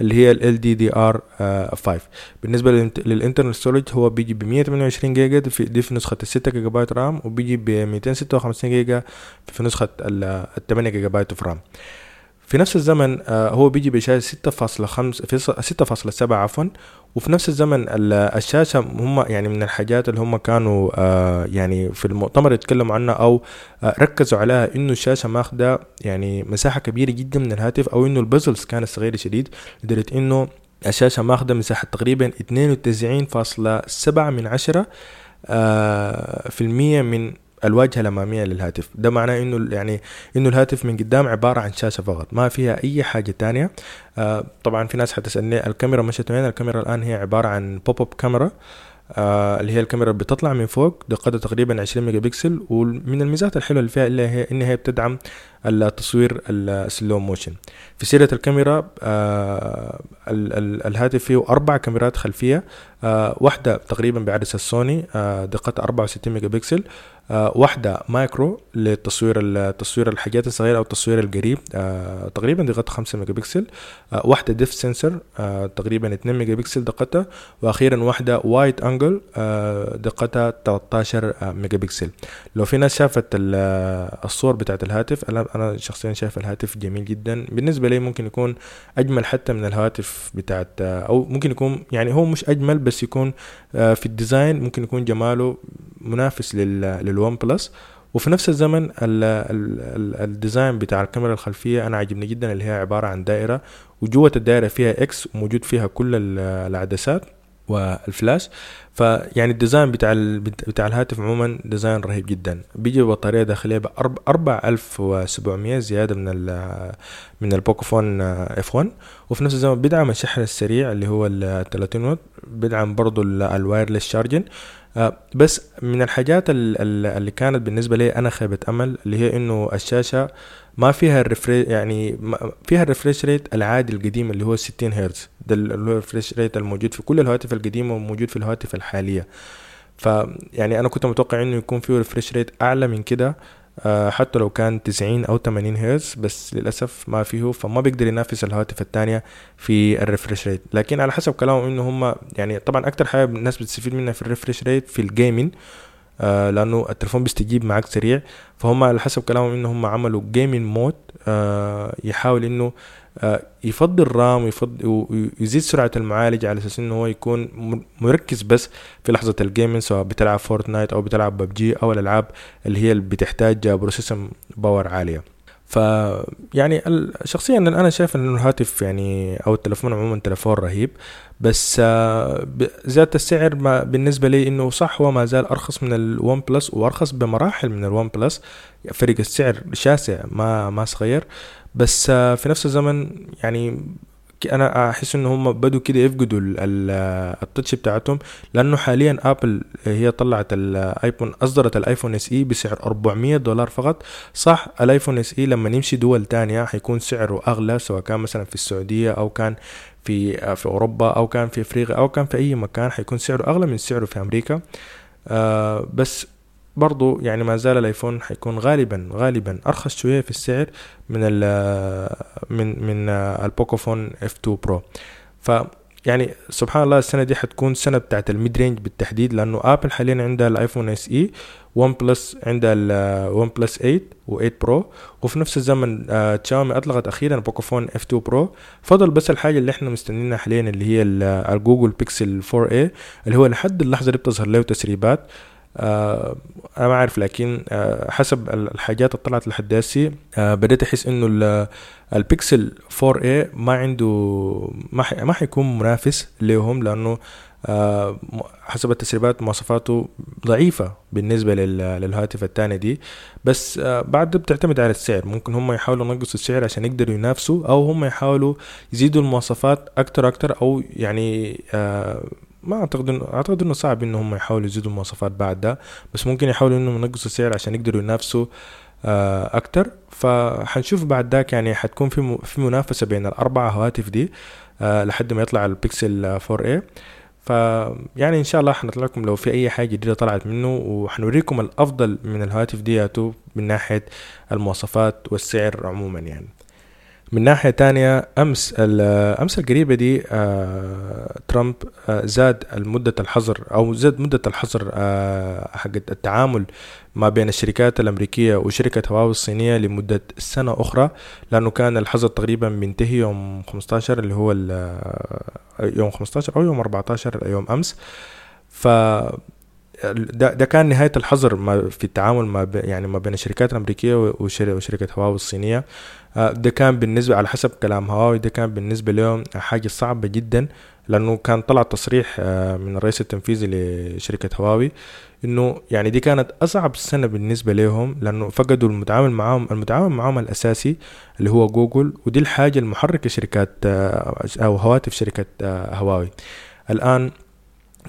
اللي هي ال LDDR5 آه، بالنسبة لل internal storage هو بيجي ب 128 جيجا دي في نسخة ال 6 جيجا بايت RAM وبيجي ب 256 جيجا في نسخة ال 8 جيجا بايت RAM. في نفس الزمن آه، هو بيجي بشاشة 6.5 في 6.7 عفوا. وفي نفس الزمن الشاشة هم يعني من الحاجات اللي هم كانوا آه، يعني في المؤتمر يتكلموا عنها أو آه، ركزوا عليها إنه الشاشة ماخدة يعني مساحة كبيرة جدا من الهاتف أو إنه البزلز كانت صغيرة شديد لدرجة إنه الشاشة ماخدة مساحة تقريبا 92.7 من عشرة في المية من الواجهة الأمامية للهاتف. ده معناه إنه يعني إنه الهاتف من قدام عبارة عن شاشة فقط ما فيها أي حاجة تانية. آه طبعا في ناس حتسألني الكاميرا مشت وين؟ الكاميرا الآن هي عبارة عن pop up camera آه اللي هي الكاميرا بتطلع من فوق دقتها تقريبا 20 ميجا بكسل ومن الميزات الحلوة اللي فيها اللي هي إن هي بتدعم التصوير ال slow motion في سيرة الكاميرا آه ال ال الهاتف فيه أربع كاميرات خلفية آه واحدة تقريبا بعدسه السوني آه دقتها 64 ميجا بكسل واحدة macro للتصوير التصوير الحاجات الصغيرة أو التصوير القريب تقريبا دقتها 5 ميجا بكسل واحدة depth sensor تقريبا 2 ميجا بكسل دقتها وأخيرا واحدة wide angle دقتها 13 آه ميجا بكسل لو في ناس شافت الصور بتاعت الهاتف أنا شخصيا شايف الهاتف جميل جدا. بالنسبة لي ممكن يكون أجمل حتى من الهواتف بتاعت أو ممكن يكون يعني هو مش أجمل بس يكون آه في ال design ممكن يكون جماله منافس لل OnePlus. وفي نفس الزمن ال ال ال design بتاع الكاميرا الخلفية أنا عجبني جدا اللي هي عبارة عن دائرة وجوة الدائرة فيها X وموجود فيها كل العدسات. والفلاش. فيعني ال design بتاع بتاع الهاتف عموما design رهيب جدا. بيجي ببطارية داخلية ب 4700 زيادة من ال من ال Pocophone F1 وفي نفس الزمن بيدعم الشحن السريع اللي هو ال 30 واط. بيدعم برضه ال wireless charging بس من الحاجات اللي كانت بالنسبة لي أنا خيبة أمل اللي هي إنه الشاشة ما فيها ال refre يعني فيها ال refresh rate العادي القديم اللي هو 60 هرتز. ده اللي هو ال refresh rate الموجود في كل الهواتف القديمة وموجود في الهواتف الحالية. فيعني أنا كنت متوقع إنه يكون فيه refresh rate أعلى من كده آه حتى لو كان 90 أو 80 هرتز بس للأسف ما فيه فما بيقدر ينافس الهواتف الثانية في ال refresh rate لكن على حسب كلامهم إنه هم يعني طبعا أكتر حاجة الناس بتستفيد منها في ال refresh rate في ال gaming آه لأنه التليفون بيستجيب معاك سريع. فهم على حسب كلامهم إنه هم عملوا gaming mode آه يحاول إنه آه يفضل RAM ويفضل ويزيد سرعة المعالج على أساس إنه هو يكون مركز بس في لحظة ال gaming سواء بتلعب Fortnite أو بتلعب ببجي أو الألعاب اللي هي اللي بتحتاج processor power عالية. ف يعني شخصيا أنا شايف ان الهاتف يعني أو التلفون عموما تلفون رهيب بس زيادة السعر ما بالنسبة لي إنه صح هو ما زال أرخص من ال OnePlus وأرخص بمراحل من ال OnePlus فرق السعر شاسع ما ما صغير. بس في نفس الزمن يعني أنا أحس إن هم بدوا كده يفقدوا ال touch بتاعتهم لأنه حاليا Apple هي طلعت ال iPhone أصدرت ال iPhone SE بسعر 400 دولار فقط. صح ال iPhone SE لما يمشي دول تانية حيكون سعره أغلى سواء كان مثلا في السعودية أو كان في في أوروبا أو كان في أفريقيا أو كان في أي مكان حيكون سعره أغلى من سعره في أمريكا. آه بس برضو يعني ما زال ال iPhone حيكون غالبا غالبا أرخص شوية في السعر من ال من من ال Pocophone F2 Pro. ف يعني سبحان الله السنة دي حتكون سنة بتاعت ال mid range بالتحديد لأنه Apple حاليا عندها ال iPhone SE OnePlus عندها ال OnePlus 8 و 8 Pro. وفي نفس الزمن تشاومي أطلقت أخيرا Pocophone F2 Pro. فضل بس الحاجة اللي إحنا مستنينها حاليا اللي هي ال Google Pixel 4a اللي هو لحد اللحظة دي بتظهر له تسريبات. آه أنا ما أعرف لكن آه حسب الحاجات اللي طلعت لحد هسي آه بديت أحس إنه البيكسل 4 a ما عنده ما ح... ما حيكون منافس لهم لأنه آه حسب التسريبات مواصفاته ضعيفة بالنسبة لل... للهاتف الثاني دي. بس آه بعد بتعتمد على السعر. ممكن هم يحاولوا ينقصوا السعر عشان يقدروا ينافسوا أو هم يحاولوا يزيدوا المواصفات أكتر أكتر أو يعني آه ما أعتقد انه أعتقد إنه صعب إنه هم يحاولوا يزيدوا المواصفات بعد ده بس ممكن يحاولوا إنهم ينقصوا السعر عشان يقدروا ينافسوا أكتر. فحنشوف بعد ذاك يعني حتكون في في منافسة بين الاربعه هواتف دي لحد ما يطلع البيكسل 4 a فيعني إن شاء الله حنطلع لكم لو في أي حاجة جديدة طلعت منه وحنوريكم الأفضل من الهواتف دياتو من ناحية المواصفات والسعر عموما يعني. من ناحية تانية أمس أمس القريبة دي آه ترامب آه زاد مدة الحظر أو زاد مدة الحظر آه حق التعامل ما بين الشركات الأمريكية وشركة هواوي الصينية لمدة سنة أخرى لأنه كان الحظر تقريبا منتهي يوم 15 اللي هو يوم 15 أو يوم 14 يوم أمس. ف ده, ده كان نهاية الحظر ما في التعامل ما يعني ما بين الشركات الأمريكية وشركة هواوي الصينية. آه، ده كان بالنسبة على حسب كلام هواوي ده كان بالنسبة لهم حاجة صعبة جدا لأنه كان طلع تصريح آه، من الرئيس التنفيذي لشركة هواوي إنه يعني دي كانت أصعب سنة بالنسبة لهم لأنه فقدوا المتعامل معاهم المتعامل معاهم الأساسي اللي هو جوجل ودي الحاجة المحركة شركات أو هواتف شركة هواوي. الآن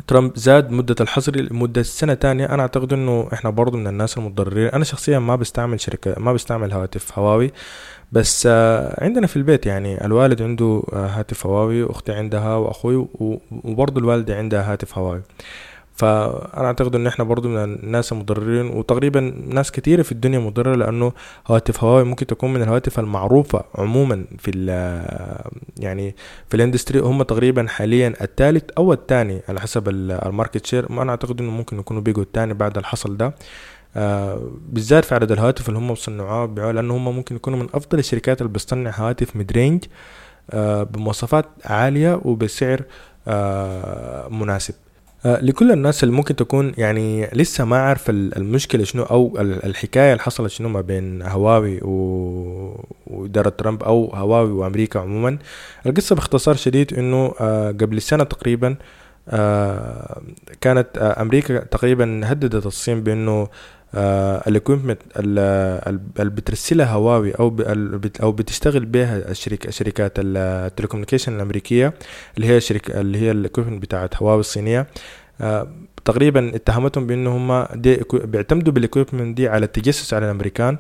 ترامب زاد مدة الحظر لمدة سنة تانية. أنا أعتقد إنه إحنا برضو من الناس المتضررين. أنا شخصيا ما بستعمل شركة ما بستعمل هواتف هواوي. بس آه، عندنا في البيت يعني الوالد عنده آه، هاتف هواوي وأختي عندها وأخوي وبرضو الوالدة عندها هاتف هواوي. فأنا أعتقد إن إحنا برضو من الناس المضررين وتقريبا ناس كثيرة في الدنيا مضررة لأنه هواتف هواوي ممكن تكون من الهواتف المعروفة عموما في ال يعني في ال industry. هم تقريبا حاليا الثالث أو الثاني على حسب ال market share. أنا أعتقد إنه ممكن يكونوا بيجوا الثاني بعد الحصل ده. آه بالذات في عدد الهواتف اللي هم بيصنعوها بيبيعوها لأنه هم ممكن يكونوا من أفضل الشركات اللي بتصنع هواتف mid range آه بمواصفات عالية وبسعر آه مناسب. لكل الناس اللي ممكن تكون يعني لسه ما عارف المشكلة شنو أو الحكاية اللي حصلت شنو ما بين هواوي وإدارة ترامب أو هواوي وأمريكا عموما. القصة باختصار شديد إنه آه، قبل سنة تقريبا آه، كانت أمريكا تقريبا هددت الصين بإنه ال equipment اللي بترسلها هواوي أو أو بتشتغل بها الشركة شركات ال telecommunication الأمريكية اللي هي الشركة اللي هي ال equipment بتاعت هواوي الصينية. آه، تقريبا اتهمتهم بأنه هم بيعتمدوا بال equipment دي على التجسس على الأمريكان.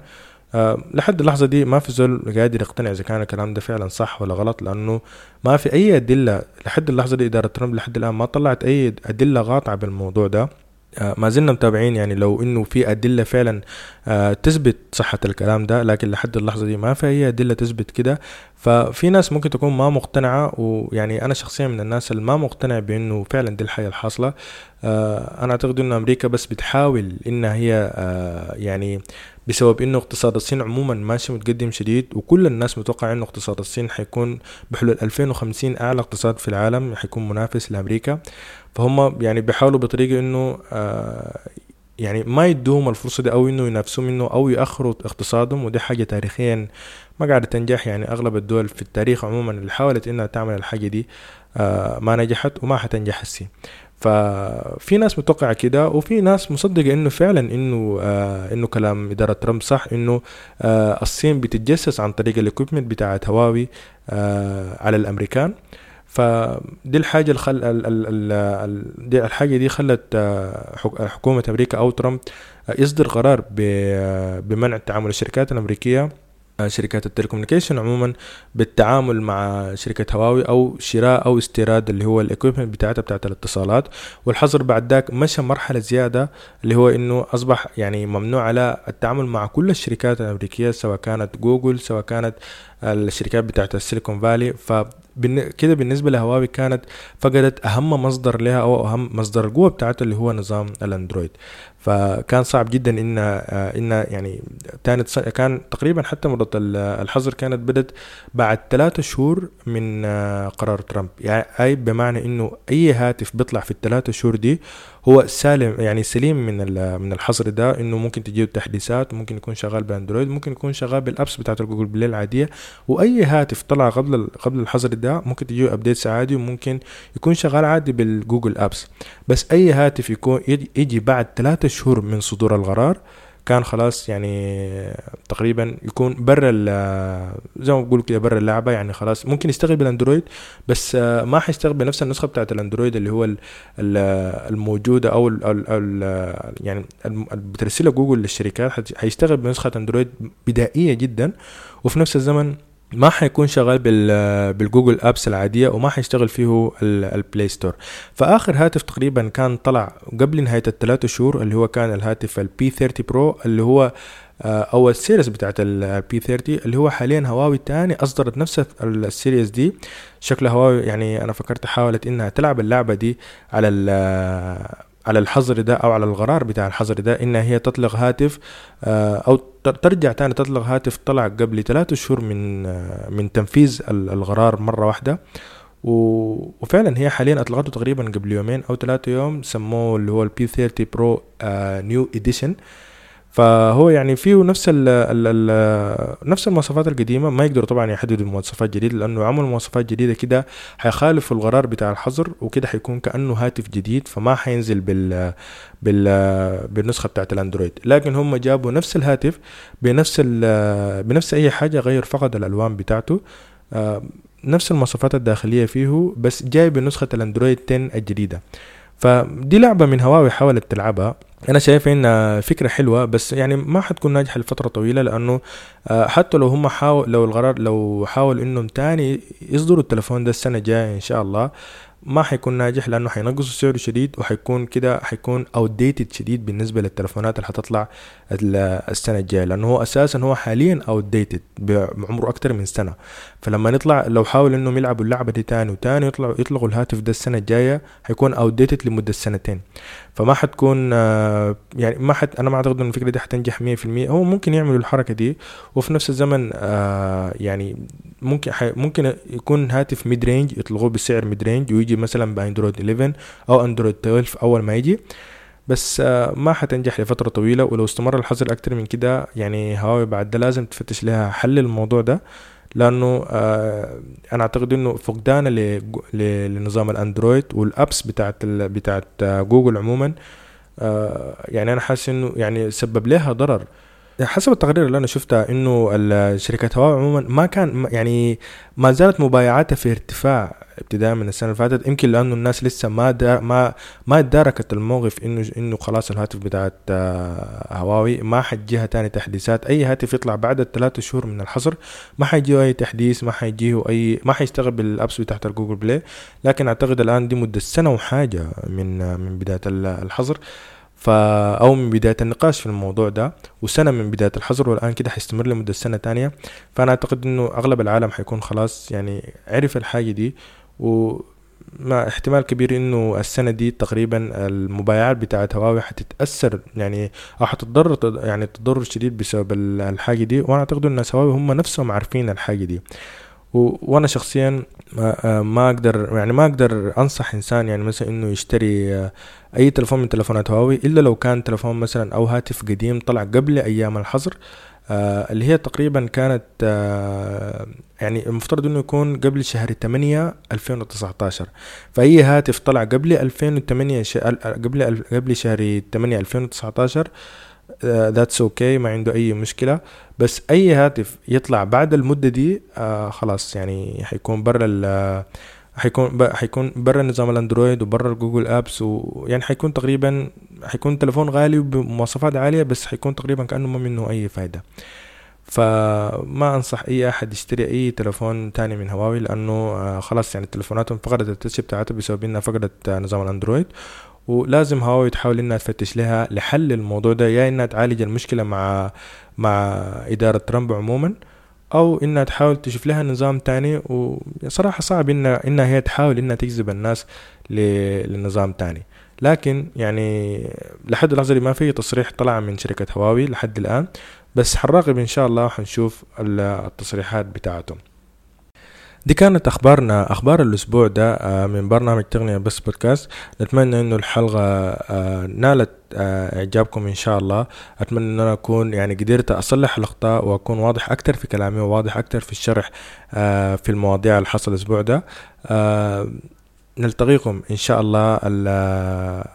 أه لحد اللحظة دي ما في زول قادر يقتنع إذا كان الكلام ده فعلا صح ولا غلط لأنه ما في أي أدلة لحد اللحظة دي إدارة ترامب لحد الآن ما طلعت أي أدلة قاطعة بالموضوع ده. آه، ما زلنا متابعين يعني لو إنه في أدلة فعلا آه، تثبت صحة الكلام ده لكن لحد اللحظة دي ما في أي أدلة تثبت كده. ففي ناس ممكن تكون ما مقتنعة ويعني أنا شخصيا من الناس اللي ما مقتنع بإنه فعلا دي الحاجة الحاصلة. آه، أنا أعتقد إنه أمريكا بس بتحاول إنها هي يعني بسبب انه اقتصاد الصين عموما ماشي متقدم شديد وكل الناس متوقع انه اقتصاد الصين حيكون بحلول 2050 أعلى اقتصاد في العالم حيكون منافس لأمريكا. فهم يعني بيحاولوا بطريقة إنه آه يعني ما يدوهم الفرصة دي أو إنه ينافسوا منه أو يأخروا اقتصادهم ودي حاجة تاريخيا ما قاعدة تنجح. يعني أغلب الدول في التاريخ عموما اللي حاولت إنها تعمل الحاجة دي آه ما نجحت وما حتنجح السين ففي ناس متوقعة كده وفي ناس مصدقة إنه فعلا إنه آه إنه كلام إدارة ترامب صح إنه آه الصين بتتجسس عن طريق الاكويبمنت بتاعت هواوي آه على الأمريكان. فدي الحاجة اللي خل... ال... ال... ال... دي الحاجة دي خلت آه، حكومة أمريكا أو ترامب آه، يصدر قرار ب... آه، بمنع تعامل الشركات الأمريكية. شركات ال telecommunication عموما بالتعامل مع شركة هواوي أو شراء أو استيراد اللي هو ال equipment بتاعتها بتاعت الاتصالات. والحظر بعد ذاك مشى مرحلة زيادة اللي هو إنه أصبح يعني ممنوع على التعامل مع كل الشركات الأمريكية سواء كانت جوجل سواء كانت الشركات بتاعت ال Silicon Valley. ف كده بالنسبة لهواوي كانت فقدت أهم مصدر لها أو أهم مصدر القوه بتاعتها اللي هو نظام ال Android. فكان صعب جدا إن إن يعني كانت كان تقريبا حتى مدة الحظر كانت بدت بعد ثلاثة شهور من قرار ترامب. يعني أي بمعنى إنه أي هاتف بيطلع في الثلاثة شهور دي هو سالم يعني سليم من من الحظر ده إنه ممكن تجيه تحديثات ممكن يكون شغال ب Android ممكن يكون شغال بال apps بتاعت Google Play العاديه وأي هاتف طلع قبل قبل الحظر ده ممكن تجيه updates عادي وممكن يكون شغال عادي بال Google apps. بس أي هاتف يكون يجي بعد ثلاثة شهور من صدور القرار كان خلاص يعني تقريبا يكون برا زي ما بقول كده برا اللعبة يعني خلاص ممكن يشتغل بال Android بس ما حيشتغل بنفس النسخة بتاعت ال Android اللي هو الموجودة أو ال ال يعني بترسلها جوجل للشركات حيشتغل بنسخة Android بدائية جدا وفي نفس الزمن ما حيكون شغال بال Google apps العادية وما حيشتغل فيه ال Play Store فآخر هاتف تقريبا كان طلع قبل نهاية الثلاثة شهور اللي هو كان الهاتف ال P30 Pro اللي هو آه، أو ال series بتاعت ال P30 اللي هو حاليا هواوي تاني أصدرت نفس ال series دي. شكلها هواوي يعني أنا فكرت حاولت إنها تلعب اللعبة دي على على الحظر ده أو على القرار بتاع الحظر ده إنها هي تطلق هاتف آه، أو ترجع تاني تطلق هاتف طلع قبل ثلاثة شهور من آه، من تنفيذ القرار مرة واحدة. وفعلا هي حاليا أطلقته تقريبا قبل يومين أو ثلاثة يوم سموه اللي هو ال P30 Pro New Edition فهو يعني فيه نفس ال ال ال نفس المواصفات القديمة ما يقدروا طبعا يحددوا مواصفات جديدة لأنه عملوا مواصفات جديدة كده حيخالفوا القرار بتاع الحظر وكده حيكون كأنه هاتف جديد فما حينزل بال بال بالنسخة بتاعت الأندرويد. لكن هم جابوا نفس الهاتف بنفس بنفس أي حاجة غير فقط الألوان بتاعته آه، نفس المواصفات الداخلية فيه بس جاي بنسخة الأندرويد 10 الجديدة. فدي لعبة من هواوي حاولت تلعبها. أنا شايف إنها فكرة حلوة بس يعني ما حتكون ناجحة لفترة طويلة لأنه آه، حتى لو هم حاول لو القرار لو حاول إنهم تاني يصدروا التلفون ده السنة الجاية إن شاء الله ما حيكون ناجح لأنه حينقصوا سعره شديد وحيكون كده حيكون out شديد بالنسبة للتلفونات اللي حتطلع السنة الجاية. لأنه هو أساسا هو حاليا outdated بعمره أكتر من سنة. فلما نطلع لو حاول إنهم يلعبوا اللعبة دي تاني وتاني يطلعوا يطلقوا الهاتف ده السنة الجاية حيكون outdated لمدة سنتين. فما حتكون آه، يعني ما حت أنا ما أعتقد ان الفكرة دي حتنجح 100% هو ممكن يعملوا الحركة دي وفي نفس الزمن آه، يعني ممكن ممكن يكون هاتف mid-range يطلقوه بسعر mid-range ويجي مثلا بأندرويد 11 أو أندرويد 12 أول ما يجي. بس آه، ما حتنجح لفترة طويلة ولو استمر الحظر أكتر من كده يعني هواوي بعد ده لازم تفتش لها حل الموضوع ده. لأنه آه أنا أعتقد إنه فقدان لنظام الأندرويد وال apps بتاعت بتاعت جوجل عموما آه يعني أنا حاسس إنه يعني سبب لها ضرر. حسب التقرير اللي أنا شفتها إنه الشركات هواوي عموما ما كان يعني ما زالت مبيعاتها في ارتفاع ابتداء من السنة اللي فاتت. يمكن لأنه الناس لسه ما دا ما ما تداركت الموقف إنه إنه خلاص الهاتف بتاعت آه، هواوي ما حتجيها تاني تحديثات. أي هاتف يطلع بعد الثلاثة شهور من الحظر ما حيجيه أي تحديث ما حيجيه أي ما حيشتغل بال apps بتاعت ال Google Play. لكن أعتقد الآن دي مدة سنة وحاجة من من بداية الحظر فا أو من بداية النقاش في الموضوع ده وسنة من بداية الحظر والآن كده حيستمر لمدة سنة تانية. فأنا أعتقد إنه أغلب العالم حيكون خلاص يعني عرف الحاجة دي ومع احتمال كبير إنه السنة دي تقريبا المبايعات بتاعت هواوي حتتأثر يعني أو حتتضرر يعني تضرر شديد بسبب الحاجة دي. وأنا أعتقد إن الناس هواوي هم نفسهم عارفين الحاجة دي. وأنا شخصيا ما, ما أقدر يعني ما أقدر أنصح إنسان يعني مثلا إنه يشتري أي تلفون من تلفونات هواوي إلا لو كان تلفون مثلا أو هاتف قديم طلع قبل أيام الحظر آه اللي هي تقريبا كانت آه يعني المفترض إنه يكون قبل شهر 8 2019 فأي هاتف طلع قبل 2008 قبل قبل شهر 8 2019 that's uh, okay okay, ما عنده أي مشكلة. بس أي هاتف يطلع بعد المدة دي uh, خلاص يعني حيكون برا حيكون حيكون برا نظام الأندرويد وبرا الجوجل أبس ويعني حيكون تقريبا حيكون تلفون غالي وبمواصفات عالية بس حيكون تقريبا كأنه ما منه أي فايدة. فما أنصح أي أحد يشتري أي تلفون تاني من هواوي لأنه آه، خلاص يعني تلفوناتهم فقدت التاتش بتاعتها بسبب إنها فقدت نظام الأندرويد. ولازم هواوي تحاول إنها تفتش لها لحل الموضوع ده يا إنها تعالج المشكلة مع مع إدارة ترامب عموما أو إنها تحاول تشوف لها نظام تاني. وصراحة صعب إنها إنها هي تحاول إنها تجذب الناس لنظام تاني. لكن يعني لحد اللحظة دي ما في تصريح طلع من شركة هواوي لحد الآن. بس حنراقب إن شاء الله وحنشوف التصريحات بتاعتهم دي كانت أخبارنا أخبار الأسبوع ده آه، من برنامج تغنية بس بودكاست. نتمنى إنه الحلقة آه، نالت آه، إعجابكم إن شاء الله. أتمنى إن أنا أكون يعني قدرت أصلح الأخطاء وأكون واضح أكتر في كلامي وواضح أكتر في الشرح في المواضيع اللي حصل الأسبوع ده. نلتقيكم إن شاء الله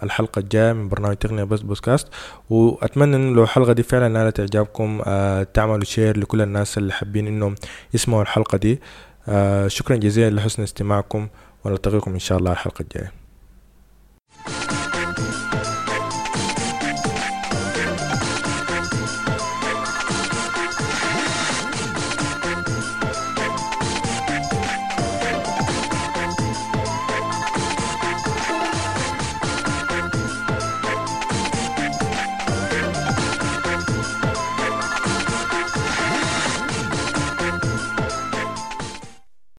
الحلقة الجاية من برنامج تقنية بس بودكاست. وأتمنى إن لو الحلقة دي فعلا نالت إعجابكم تعملوا شير لكل الناس اللي حابين إنهم يسمعوا الحلقة دي. شكرا جزيلا لحسن استماعكم ونلتقيكم إن شاء الله الحلقة الجاية.